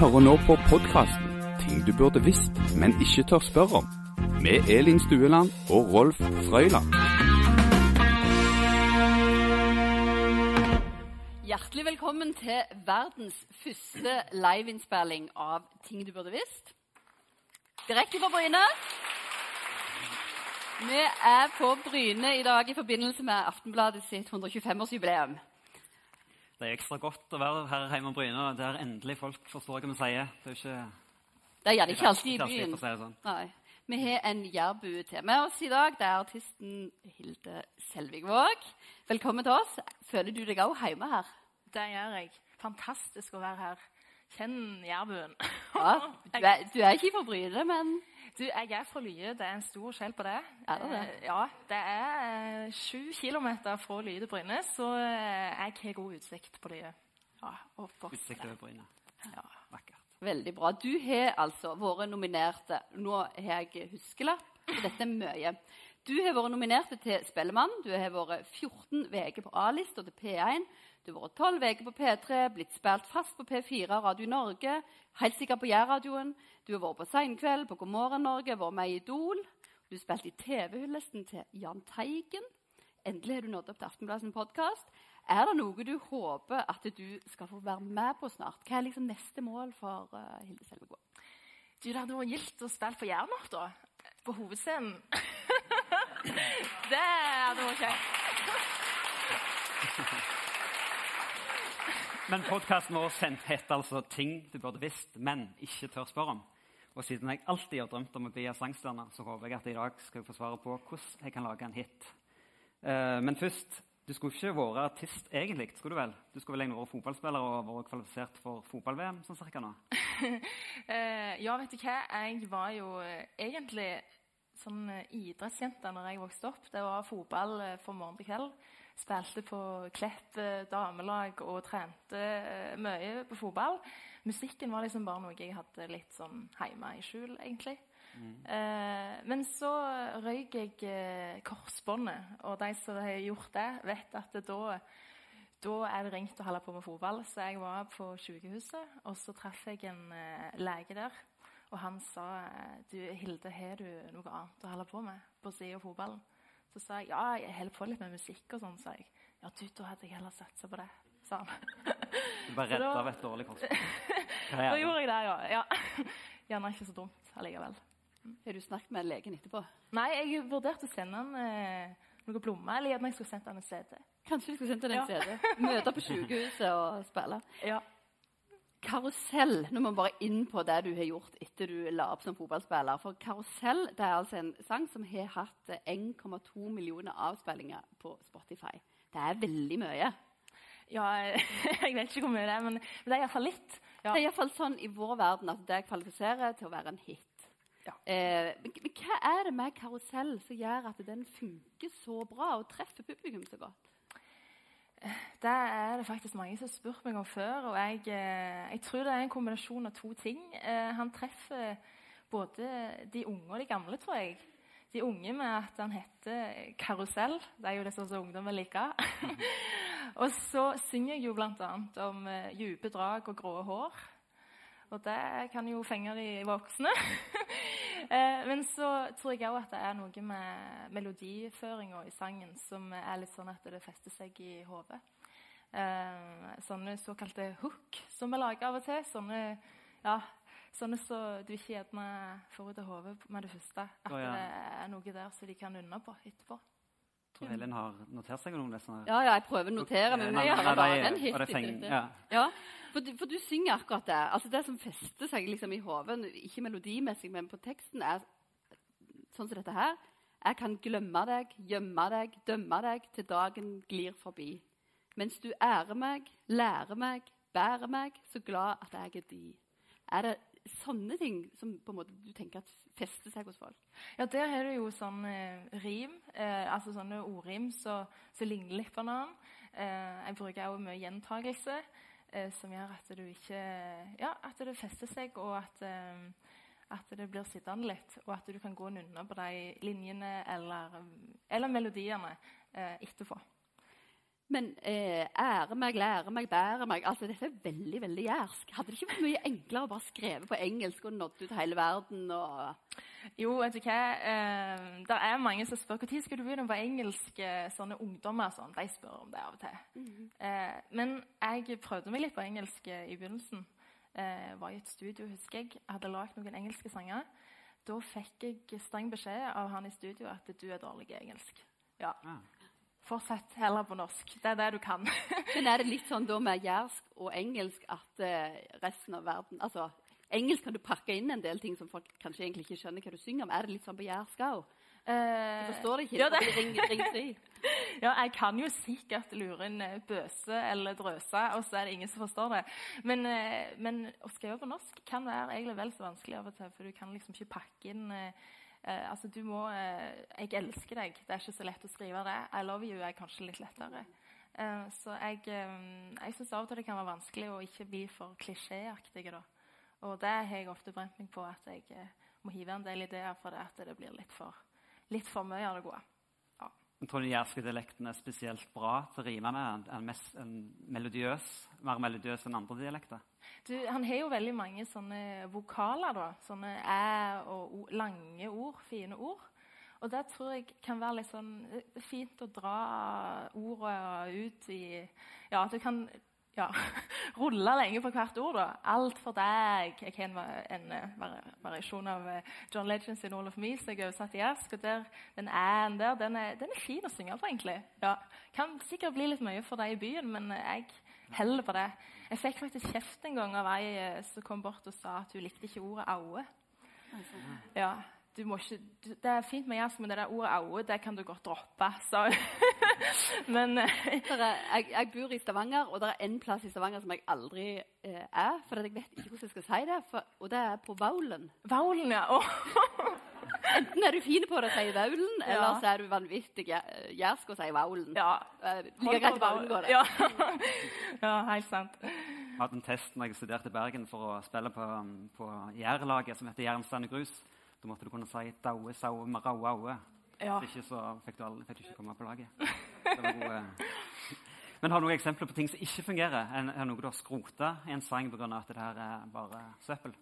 hører nå på podkasten 'Ting du burde visst, men ikke tør spørre om', med Elin Stueland og Rolf Frøyland. Hjertelig velkommen til verdens første liveinnspilling av Ting du burde visst. Direkte fra Bryne. Vi er på Bryne i dag i forbindelse med Aftenbladet sitt 125-årsjubileum. Det er ekstra godt å være her hjemme i Bryne, der endelig folk forstår hva vi sier. Det er ikke Det er gjerne ikke alltid i byen. si sånn. Nei. Vi har en jærbue til med oss i dag. Det er artisten Hilde Selvigvåg. Velkommen til oss. Føler du deg òg hjemme her? Det gjør jeg. Fantastisk å være her. Kjenn jærbuen. Ja, du, er, du er ikke fra Bryne, men Du, jeg er fra Lye. Det er en stor skjell på det. Er det det? Eh, Ja. Det er eh, sju kilometer fra Lye til Bryne, så eh, jeg har god utsikt på Lye. ja. Utsikt over Bryne. Ja. Vakkert. Veldig bra. Du har altså vært nominert Nå har jeg huskelapp, og dette er mye. Du har vært nominert til Spellemann. Du har vært 14 uker på A-lista til P1. Du har vært 12 uker på P3, blitt spilt fast på P4 Radio Norge, helt sikkert på Jærradioen. Du har vært på Seinkveld, på God morgen Norge, vært med i Idol. Du spilte i TV-hyllesten til Jahn Teigen. Endelig har du nådd opp til Aftenbladets podkast. Er det noe du håper at du skal få være med på snart? Hva er liksom neste mål for uh, Hilde Selvegård? Du, det hadde vært gildt å spille for Jernart, da. På hovedscenen. det hadde vært kjekt. Men podkasten vår heter altså 'Ting du burde visst, men ikke tør spørre om'. Og siden jeg alltid har drømt om å bli sangstjerne, så håper jeg at jeg i dag skal få svare på hvordan jeg kan lage en hit. Uh, men først Du skulle ikke vært artist egentlig, skulle du vel? Du skulle vel egentlig vært fotballspiller og vært kvalifisert for fotball-VM sånn cirka nå? uh, ja, vet du hva? Jeg var jo eh, egentlig sånn eh, idrettsjente når jeg vokste opp. Det var fotball eh, fra morgen til kveld. Spilte på Klepp eh, damelag og trente mye på fotball. Musikken var liksom bare noe jeg hadde litt sånn hjemme i skjul, egentlig. Eh, men så røyk jeg korsbåndet, og de som har gjort det, vet at det da da er det ringt å holde på med fotball. Så jeg var på sykehuset, og så traff jeg en lege der. Og han sa du, 'Hilde, har du noe annet å holde på med på siden av fotballen?' Så sa jeg ja, jeg holder på litt med musikk og sånn. sa jeg. Ja, du, da hadde jeg heller satsa på det, sa han. Du ble Så redd av et dårlig korsbånd. Da gjorde jeg det, ja. ja. Gjerne ikke så dumt allikevel. Har du snakket med legen etterpå? Nei, jeg vurderte å sende han eh, noen blomster, eller gjerne jeg skulle sendt han en CD. Kanskje vi skulle sende han en Ja. CD? Møte på sykehuset og spille? Ja. Karusell. Nå må vi bare inn på det du har gjort etter du la opp som fotballspiller. For Karusell det er altså en sang som har hatt eh, 1,2 millioner avspillinger på Spotify. Det er veldig mye. ja, jeg vet ikke hvor mye det er, men, det er iallfall litt. Ja. Det er iallfall sånn i vår verden at det kvalifiserer til å være en hit. Ja. Eh, men hva er det med karusell som gjør at den funker så bra og treffer publikum så godt? Det er det faktisk mange som har spurt meg om før. og jeg, eh, jeg tror det er en kombinasjon av to ting. Eh, han treffer både de unge og de gamle, tror jeg. De unge med at han heter Karusell. Det er jo det som ungdommen liker. og så synger jeg jo bl.a. om eh, dype drag og grå hår. Og det kan jo fenge de voksne. Eh, Men så tror jeg òg at det er noe med melodiføringa i sangen som er litt sånn at det fester seg i hodet. Eh, sånne såkalte hook som vi lager av og til. Sånne, ja, sånne så du ikke gjerne får ut av hodet med det første. At oh, ja. det er noe der som de kan unne på etterpå. Tror Helin har notert seg noen av. Ja, ja, jeg prøver å notere, men jeg har bare en hit feng- ja. Ja, for du, for du synger akkurat det. Altså Det som fester seg liksom i hodet, ikke melodimessig, men på teksten, er sånn som dette her. Jeg kan glemme deg, gjemme deg, dømme deg til dagen glir forbi. Mens du ærer meg, lærer meg, bærer meg, så glad at jeg er de. Er det sånne ting som på en måte du tenker at fester seg hos folk? Ja, der har du jo sånn eh, rim, eh, altså sånne ordrim som som ligner litt på hverandre. Eh, jeg bruker også mye gjentagelse, eh, som gjør at du ikke Ja, at det fester seg, og at, eh, at det blir sittende litt. Og at du kan gå nunna på de linjene eller, eller melodiene eh, etterpå. Men eh, ære meg, lære meg, bære meg altså Dette er veldig veldig jærsk. Hadde det ikke vært mye enklere å bare skrive på engelsk og nådd ut hele verden? Og... Jo, vet du hva? Eh, det er mange som spør når skal du begynne på engelsk. Eh, sånne ungdommer sånn, de spør om det av og til. Mm. Eh, men jeg prøvde meg litt på engelsk eh, i begynnelsen. Eh, var i et studio, husker jeg. Jeg hadde lagd noen engelske sanger. Da fikk jeg streng beskjed av han i studio at du er dårlig i engelsk. Ja. Ah. Fortsett heller på norsk. Det er det du kan. Men er det litt sånn da med jærsk og engelsk at uh, resten av verden altså, Engelsk kan du pakke inn en del ting som folk kanskje egentlig ikke skjønner hva du synger om. Er det litt sånn på jærsk òg? Du forstår det ikke? Ja, det. Ring, ring ja, jeg kan jo sikkert lure inn eh, bøse eller drøse, og så er det ingen som forstår det. Men, men å skrive på norsk kan være egentlig vel så vanskelig av og til, for du kan liksom ikke pakke inn uh, Eh, altså, du må eh, Jeg elsker deg. Det er ikke så lett å skrive det. I love you er kanskje litt lettere. Eh, så jeg, eh, jeg syns av og til det kan være vanskelig å ikke bli for klisjéaktig. Og det har jeg ofte brent meg på, at jeg eh, må hive en del ideer for det at det blir litt for, litt for mye av det gode. Jeg tror den jærske dialekten er spesielt bra til rimene. rime med. En, mest, en melodiøs, mer melodiøs enn andre dialekter. Du, han har jo veldig mange sånne vokaler. da, Sånne æ og o, lange ord, fine ord. Og det tror jeg kan være litt sånn er fint å dra ordet ut i Ja, at du kan ja, rulle lenge på hvert ord. da. Alt for deg. Jeg har en, en, en variasjon av eh, John Legend sin All of Me som jeg har oversatt i og Der, den æ-en der, den er, den er, fin å synge på, egentlig. Ja, Kan sikkert bli litt mye for deg i byen, men jeg heller på det. Jeg fikk faktisk kjeft en gang av ei eh, som kom bort og sa at hun likte ikke ordet 'aue'. Ja, ikke, det er fint med jazz, men det der ordet 'aue' det kan du godt droppe. men eh, jeg, jeg, bor i Stavanger, og det er én plass i Stavanger som jeg aldri eh, er. For jeg vet ikke hvordan jeg skal si det, for, og det er på Vaulen. Vaulen, ja. Oh. Enten er du fin på å si vaulen, ja. eller så er du vanvittig jærsk og sier vaulen. Ja. Uh, like greit vaulen går det. Ja. ja, helt sant. Jeg hadde en test når jeg studerte i Bergen for å spille på, på jærlaget som heter Jernstein grus. Da måtte du kunne si 'daue, saue, maraue, aue'. Ja. Hvis ikke så fikk du, aldri, fikk du, ikke komme på laget. Gode. Men har du noen eksempler på ting som ikke fungerer? Er noe du har skrota i en sang pga. at det her er bare søppel?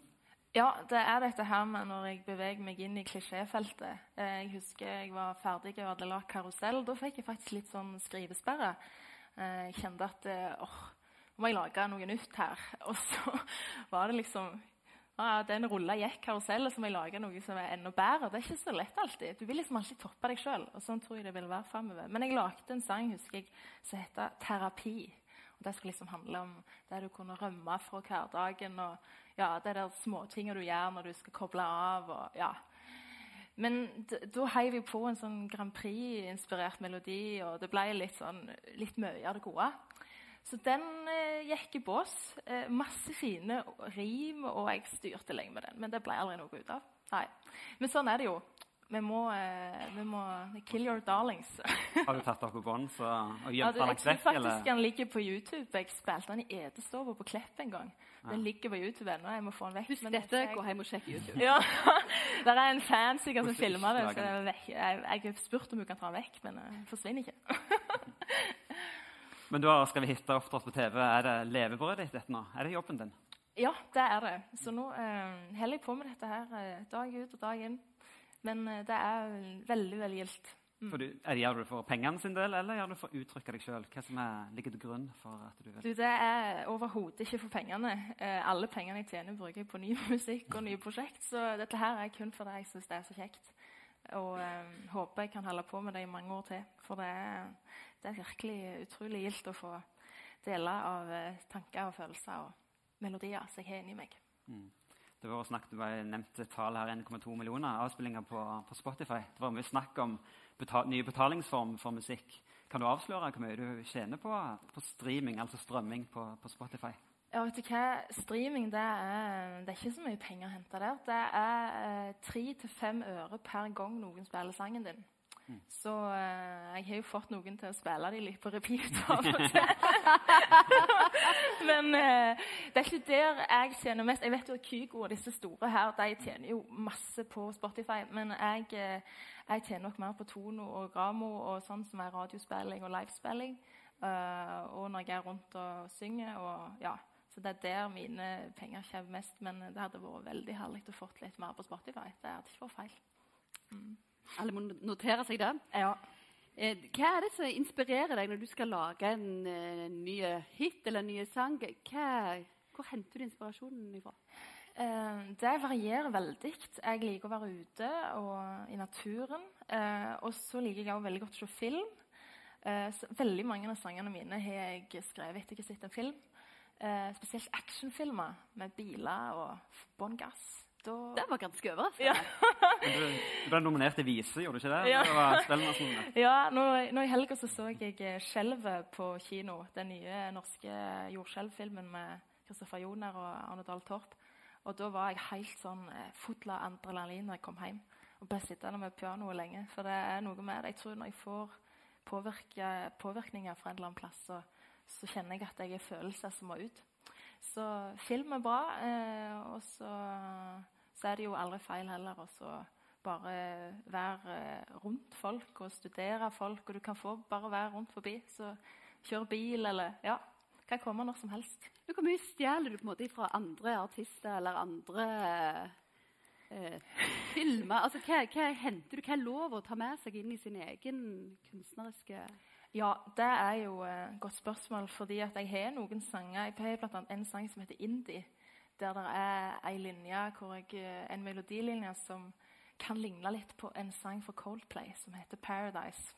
Ja, det er dette her med når jeg beveger meg inn i klisjéfeltet. Eh, jeg husker jeg var ferdig og hadde lagd karusell. Da fikk jeg faktisk litt sånn skrivesperre. Eh, jeg kjente at eh, åh, nå må jeg lage noe nytt her. Og så var det liksom ja, Den rulla gikk karusellet, så må jeg lage noe som er enda bedre. Det er ikke så lett alltid. Du vil liksom alltid toppe deg sjøl. Sånn tror jeg det vil være fremover. Men jeg lagde en sang husker jeg, som heter 'Terapi'. Det skulle liksom handle om det du kunne rømme fra hverdagen. og ja, det der småtinga du gjør når du skal koble av. Og, ja. Men da heiv vi på en sånn Grand Prix-inspirert melodi, og det ble litt, sånn, litt mye av det gode. Så den eh, gikk i bås. Eh, masse fine rim, og jeg styrte lenge med den. Men det ble aldri noe ut av. Nei. Men sånn er det jo vi må, eh, vi må, kill your darlings. Har du tatt opp på bånd og gjemt den vekk? Jeg tror faktisk den ligger på YouTube. Jeg spilte den i Edestova på Klepp en gang. Den ja. ligger på YouTube ennå. Jeg må få den vekk. Husk dette, jeg... gå hjem og sjekk YouTube. ja, Der er en fan sikkert som filmer det. så Jeg, jeg, jeg har spurt om hun kan ta den vekk, men den forsvinner ikke. men du har skrevet hiter opptrådt på TV. Er det levebrødet ditt dette nå? Er det jobben din? Ja, det er det. Så nå eh, holder jeg på med dette her eh, dag ut og dag inn. Men eh, det er veldig veldig gildt. Mm. Du, gjør du det for pengene sin del, eller gjør du det for å uttrykke deg sjøl? Hva som er, ligger til grunn for at du vil du, Det er overhodet ikke for pengene. Eh, alle pengene jeg tjener, bruker jeg på ny musikk og nye prosjekt. Så dette her er kun for det jeg syns det er så kjekt. Og eh, håper jeg kan holde på med det i mange år til. For det er, det er virkelig utrolig gildt å få dele av eh, tanker og følelser og melodier som jeg har inni meg. Mm. Det var snakket, du var nevnt tall her, 1,2 millioner avspillinger på, på, Spotify. Det var mye snakk om betal, nye betalingsform for musikk. Kan du avsløre hvor mye du tjener på, på streaming, altså strømming på, på, Spotify? Ja, vet du hva? Streaming det er, det er ikke så mye penger å hente der. Det er eh, tre til fem øre per gang noen spiller sangen din. Så uh, jeg har jo fått noen til å spille de litt på repeat. Men uh, det er ikke der jeg tjener mest. Jeg vet jo at Kygo og disse store her de tjener jo masse på Spotify. Men jeg, uh, jeg tjener nok mer på Tono og Gramo og sånn som er radiospilling og livespilling. Uh, og når jeg er rundt og synger. Og, ja, så det er der mine penger kommer mest. Men det hadde vært veldig herlig å få litt mer på Spotify. Det hadde ikke vært feil. Alle må notere seg det. Ja. Eh, Hva er det som inspirerer deg når du skal lage en en ny hit eller en ny sang? Hva, hvor henter du inspirasjonen ifra? Eh, det varierer veldig. Jeg liker å være ute og i naturen. Eh, og så liker jeg også veldig godt å se film. Eh, veldig mange av sangene mine har jeg skrevet etter jeg har sett en film. Eh, spesielt actionfilmer med biler og bånn gass. Da Det var ganske overraskende. Ja. Du, du ble nominert til Vise, gjorde du ikke det? Ja. Det var Ja, nå, nå I helga så, så jeg eh, 'Skjelvet' på kino. Den nye norske jordskjelvfilmen med Kristoffer Joner og Arne Dahl Torp. Og da var jeg helt sånn eh, full av adrenalin når jeg kom hjem. Og ble sittende med pianoet lenge. For det er noe med det. Jeg tror når jeg får påvirke, påvirkninger fra en eller annen plass, så, så kjenner jeg at jeg er følelser som må ut. Så film er bra. Eh, og så, så er det jo aldri feil heller å bare være rundt folk og studere folk. Og du kan få bare være rundt forbi. Så kjøre bil eller Ja. Kan komme når som helst. Hvor mye stjeler du på en måte fra andre artister eller andre eh, filmer? Altså, hva, hva henter du? Hva er lov å ta med seg inn i sin egen kunstneriske Ja, det er jo et godt spørsmål, fordi at jeg har noen sanger. Jeg har annet en sang som heter Indie, der det er ei linje, hvor jeg, eh, en melodilinje som kan ligne litt på en sang fra Coldplay som heter 'Paradise'.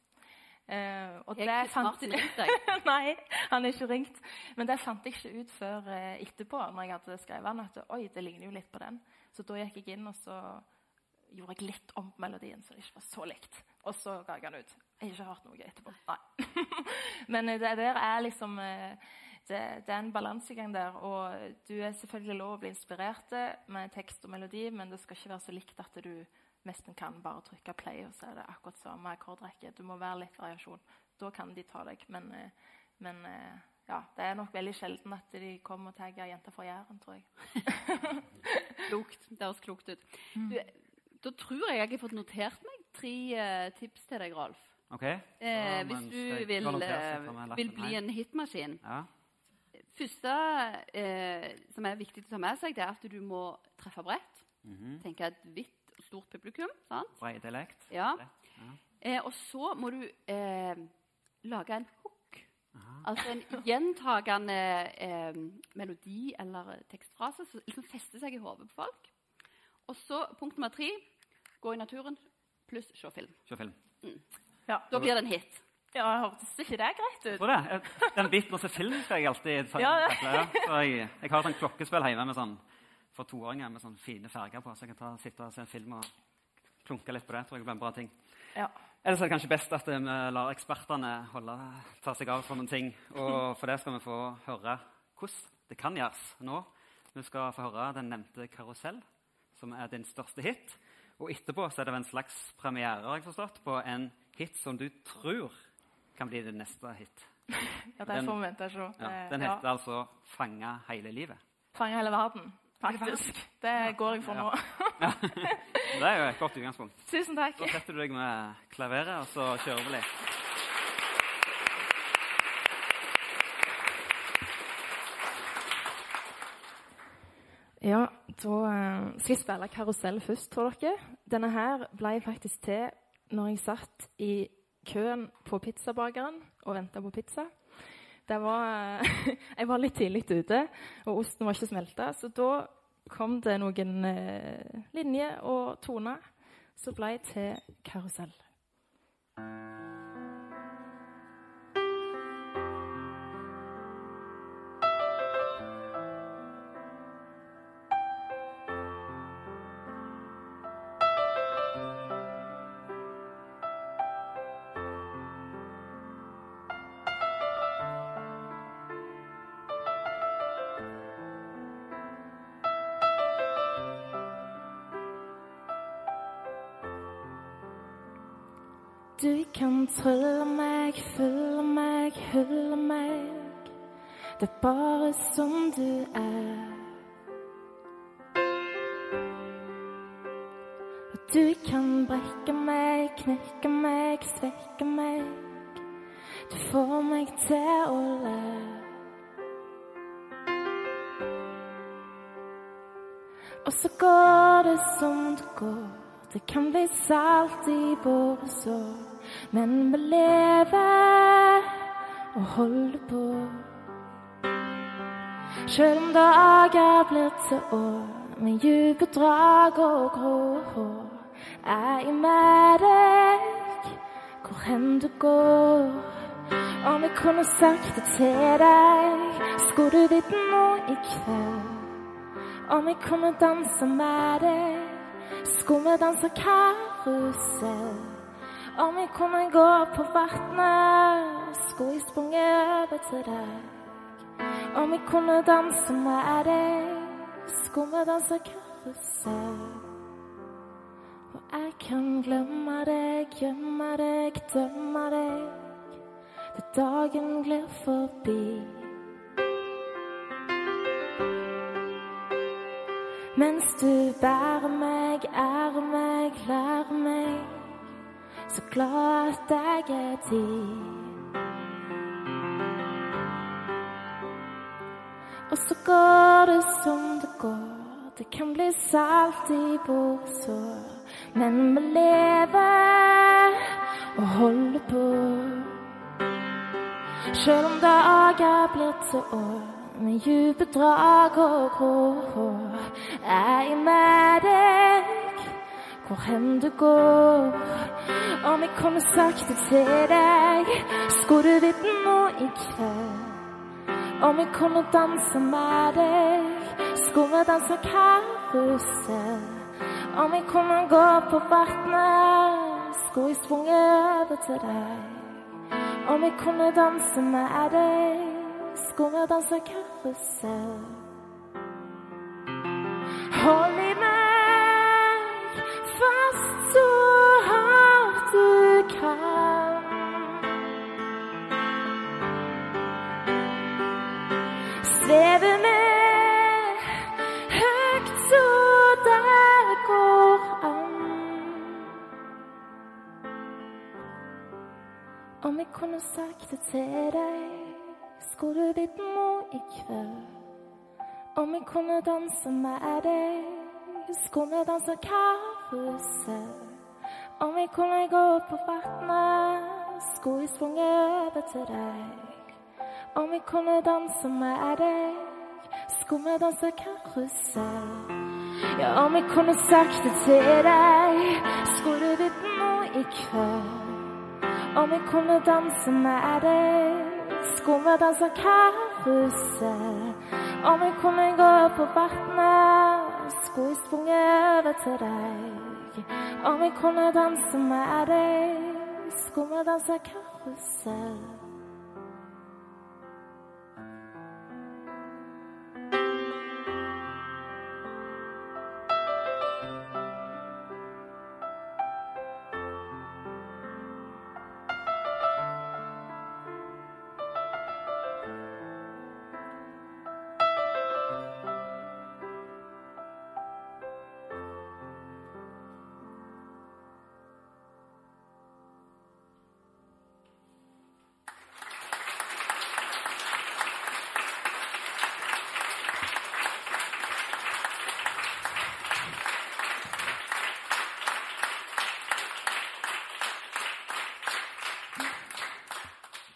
Uh, og Jeg det ikke fant- Martin ringt deg. Nei, han er ikke ringt. Men det fant jeg ikke ut før uh, etterpå, når jeg hadde skrevet den, at oi, det ligner jo litt på den. Så da gikk jeg inn og så gjorde jeg litt om på melodien, så det ikke var så likt. Og så ga jeg den ut. Jeg har ikke hørt noe etterpå. Nei. Men eh, det der er liksom eh, det, det er en balansegang der. Og du er selvfølgelig lov å bli inspirert med tekst og melodi, men det skal ikke være så likt at du nesten kan bare trykke play, og så er det akkurat samme akkordrekke. Du må være litt variasjon. Da kan de ta deg. Men, eh, men eh, ja, det er nok veldig sjelden at de kommer og tagger 'jenta fra Jæren', tror jeg. Klokt. Det høres klokt ut. Du, da tror jeg jeg har fått notert meg tre eh, tips til deg, Rolf. Ok? Eh, hvis du vil, eh, vil bli en hitmaskin. Ja. første eh, som er viktig å ta med seg, det er at du må treffe bredt. Mhm. Tenke et vidt og stort publikum. sant? Brei dialekt. Ja. Ja. Eh, og så må du eh, lage en hook. Aha. Altså en gjentagende eh, melodi eller tekstfrase som liksom fester seg i hodet på folk. Og så punkt nummer tre gå i naturen pluss se film. Se film. Ja, Da blir det en hit. ja hørtes ikke det greit ut? Tror det. Den biten å se film skal jeg alltid ta. Ja. Så jeg, jeg har sånn klokkespill hjemme med sånn, for toåringer med sånn fine farger på, så jeg kan ta, sitte og se en film og klunke litt på det. tror jeg blir en bra ting. Ja. Ellers er det kanskje best at vi lar ekspertene holde, ta seg av for noen ting. Og for det skal vi få høre hvordan det kan gjøres nå. Vi skal få høre den nevnte 'Karusell', som er din største hit. Og etterpå så er det en slags premiere jeg forstått, på en hit som du tror kan bli det neste hit. ja, det er vi vente og. Ja, den den ja. heter altså 'Fanga hele livet'. Fange hele verden, faktisk. Det går jeg for nå. Det er jo et godt utgangspunkt. Tusen takk. Da setter du deg med klaveret, og så kjører vi litt. Ja, da eh, skal jeg spille karusell først, tror dere. Denne her ble faktisk til når jeg satt i køen på pizzabakeren og venta på pizza. Var, jeg var litt tidlig ute, og osten var ikke smelta. Så da kom det noen eh, linjer og toner som ble til karusell. Du kan trylle meg, fylle meg, hylle meg. Det er bare som du er. Du kan brekke meg, knekke meg, svekke meg. Du får meg til å le. Og så går det som det går. Det kan bli salt i våre sår. Men vi lever og holder på. Sjøl om dager blir til år med dype drag og grå hår, er jeg med deg hvor hen du går. Om jeg kunne sagt det til deg, skulle du vite noe i kveld. Om jeg kunne danse med deg, skulle vi danse karusell. Om jeg kunne gå på vannet, skulle jeg sprunget over til deg. Om jeg kunne danse med deg, skulle vi danse karusell. Og jeg kan glemme deg, gjemme deg, dømme deg, til dagen glir forbi. Mens du bærer meg, ærer meg, lærer så glad at jeg er din. Og så går det som det går, det kan bli salt i våre. Men vi lever og holder på. Sjøl om dager blir til år med dype drag og grå hår, er med deg hvor hen du går. Om jeg kunne sakte til deg, skulle du vite noe i kveld. Om jeg kunne danse med deg, skulle vi danse karusell. Om jeg kunne gå på vannet, skulle jeg svunget over til deg. Om jeg kunne danse med deg, skulle vi danse karusell. Hold Om jeg kunne sagt det til deg, skulle du vite noe i kveld. Om jeg kunne danse med deg, skulle vi danse karusell. Om jeg kunne gå på vannet, skulle jeg sprunget over til deg. Om jeg kunne danse med deg, skulle vi danse karusell. Ja, om jeg kunne sagt det til deg, skulle du vite noe i kveld. Om jeg kunne danse med deg, skulle vi danse karusell. Om jeg kunne gå på vannet, skulle jeg sprunget over til deg. Om jeg kunne danse med deg, skulle vi danse karusell.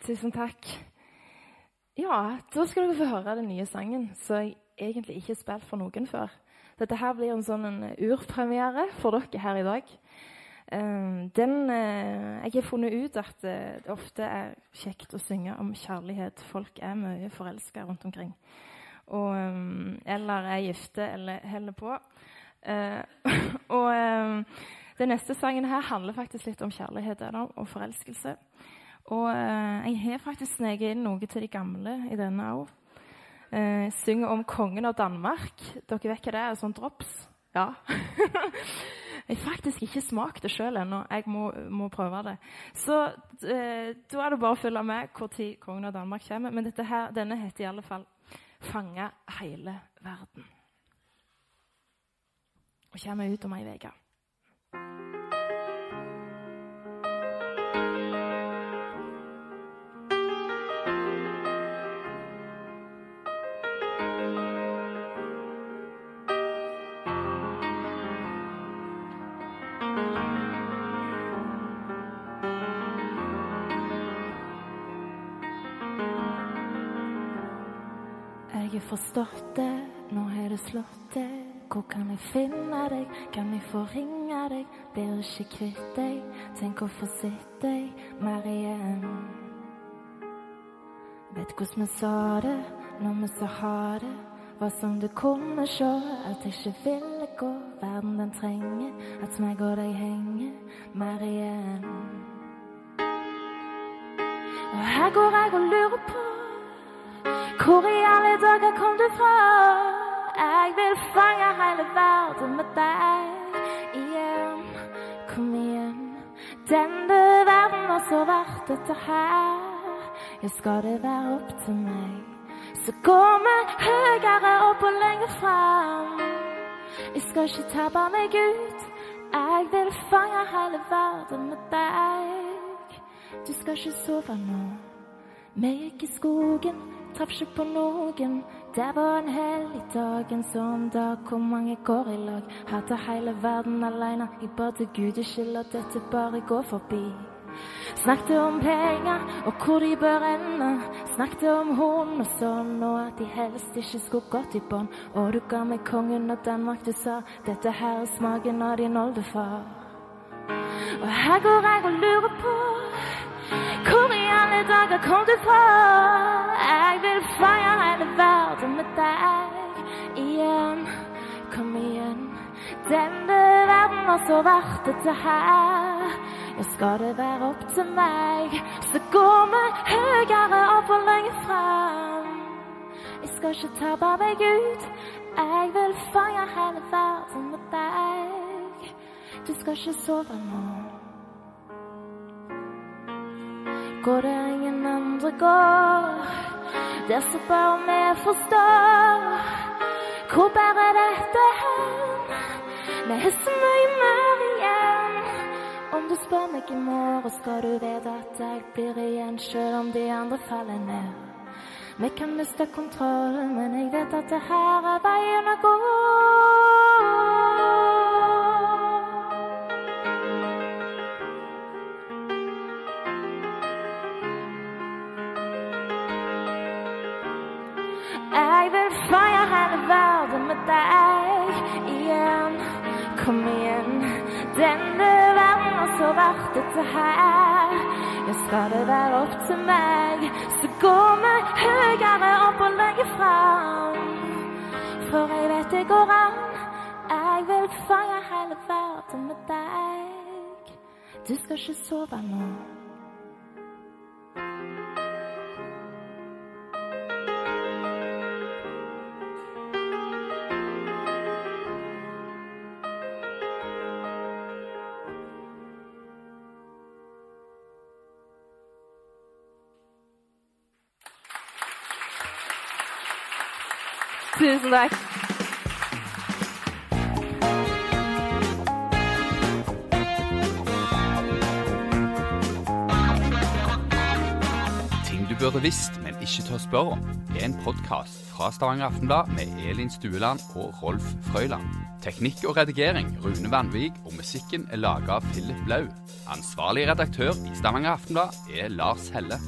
Tusen takk. Ja, da skal dere få høre den nye sangen som jeg egentlig ikke har spilt for noen før. Dette her blir en sånn en urpremiere for dere her i dag. Um, den, uh, jeg har funnet ut at uh, det ofte er kjekt å synge om kjærlighet. Folk er mye forelska rundt omkring. Og, um, eller er gifte eller holder på. Og um, den neste sangen her handler faktisk litt om kjærlighet og forelskelse. Og eh, jeg har faktisk sneket inn noe til de gamle i denne òg. Eh, synger om kongen av Danmark. Dere vet hva det er? Sånn drops? Ja. jeg har faktisk ikke smakt det sjøl ennå. Jeg må, må, prøve det. Så eh, da er det bare å følge med når kongen av Danmark kommer. Men her, denne heter i alle fall 'Fange hele verden'. Og kommer ut om ei uke. Forstått det, nå har det slått det. Hvor kan jeg finne deg, kan jeg få ringe deg? Blir ikke kvitt deg, tenk å få sett deg mer igjen. Vet hvordan vi sa det når vi sa ha det. Hva som du kunne sjå at jeg ikke ville gå. Verden den trenger at meg og deg henger mer igjen. Og her går jeg og lurer på hvor i alle dager kom du fra? Jeg vil fange hele verden med deg igjen. Kom igjen. Denne verden har så vært dette her. Ja, skal det være opp til meg, så går vi høyere opp og lenger fram. Jeg skal ikke tabbe meg ut. Jeg vil fange hele verden med deg. Du skal ikke sove nå. Vi gikk i skogen, traff ikke på noen. Det var en hellig dag, en sånn dag hvor mange går i lag. Hater hele verden aleine. Jeg ba til Gud ikke la dette bare gå forbi. Snakket om penger og hvor de bør ende. Snakket om hund og sånn, og at de helst ikke skulle gått i bånd. Og du ga meg kongen av Danmark, du sa dette her er smaken av din oldefar. Og her går jeg og lurer på alle dager kom du på. Jeg vil feire hele verden med deg igjen. Kom igjen. Denne verden har så vært dette her. Ja, skal det være opp til meg, så går vi høyere opp og lenger fram. Jeg skal ikke tape meg ut. Jeg vil feire hele verden med deg. Du skal ikke sove nå. Går det ingen andre går. Der så bare vi forstår. Hvor bærer dette hen? Vi har så mye mer igjen. Om du spør meg i morgen, skal du vite at jeg blir igjen, selv om de andre faller ned. Vi kan miste kontrollen, men jeg vet at det her er veien å gå. Dette her. Ja, skal det være opp til meg, så går vi høyere opp og lenger fram. For jeg vet det går an. Jeg vil fange hele verden med deg. Du skal ikke sove nå. Tusen takk. Ting du burde visst, men ikke tør spørre om, er en podkast fra Stavanger Aftenblad med Elin Stueland og Rolf Frøyland. Teknikk og redigering Rune Vanvik, og musikken er laga av Philip Blau. Ansvarlig redaktør i Stavanger Aftenblad er Lars Helle.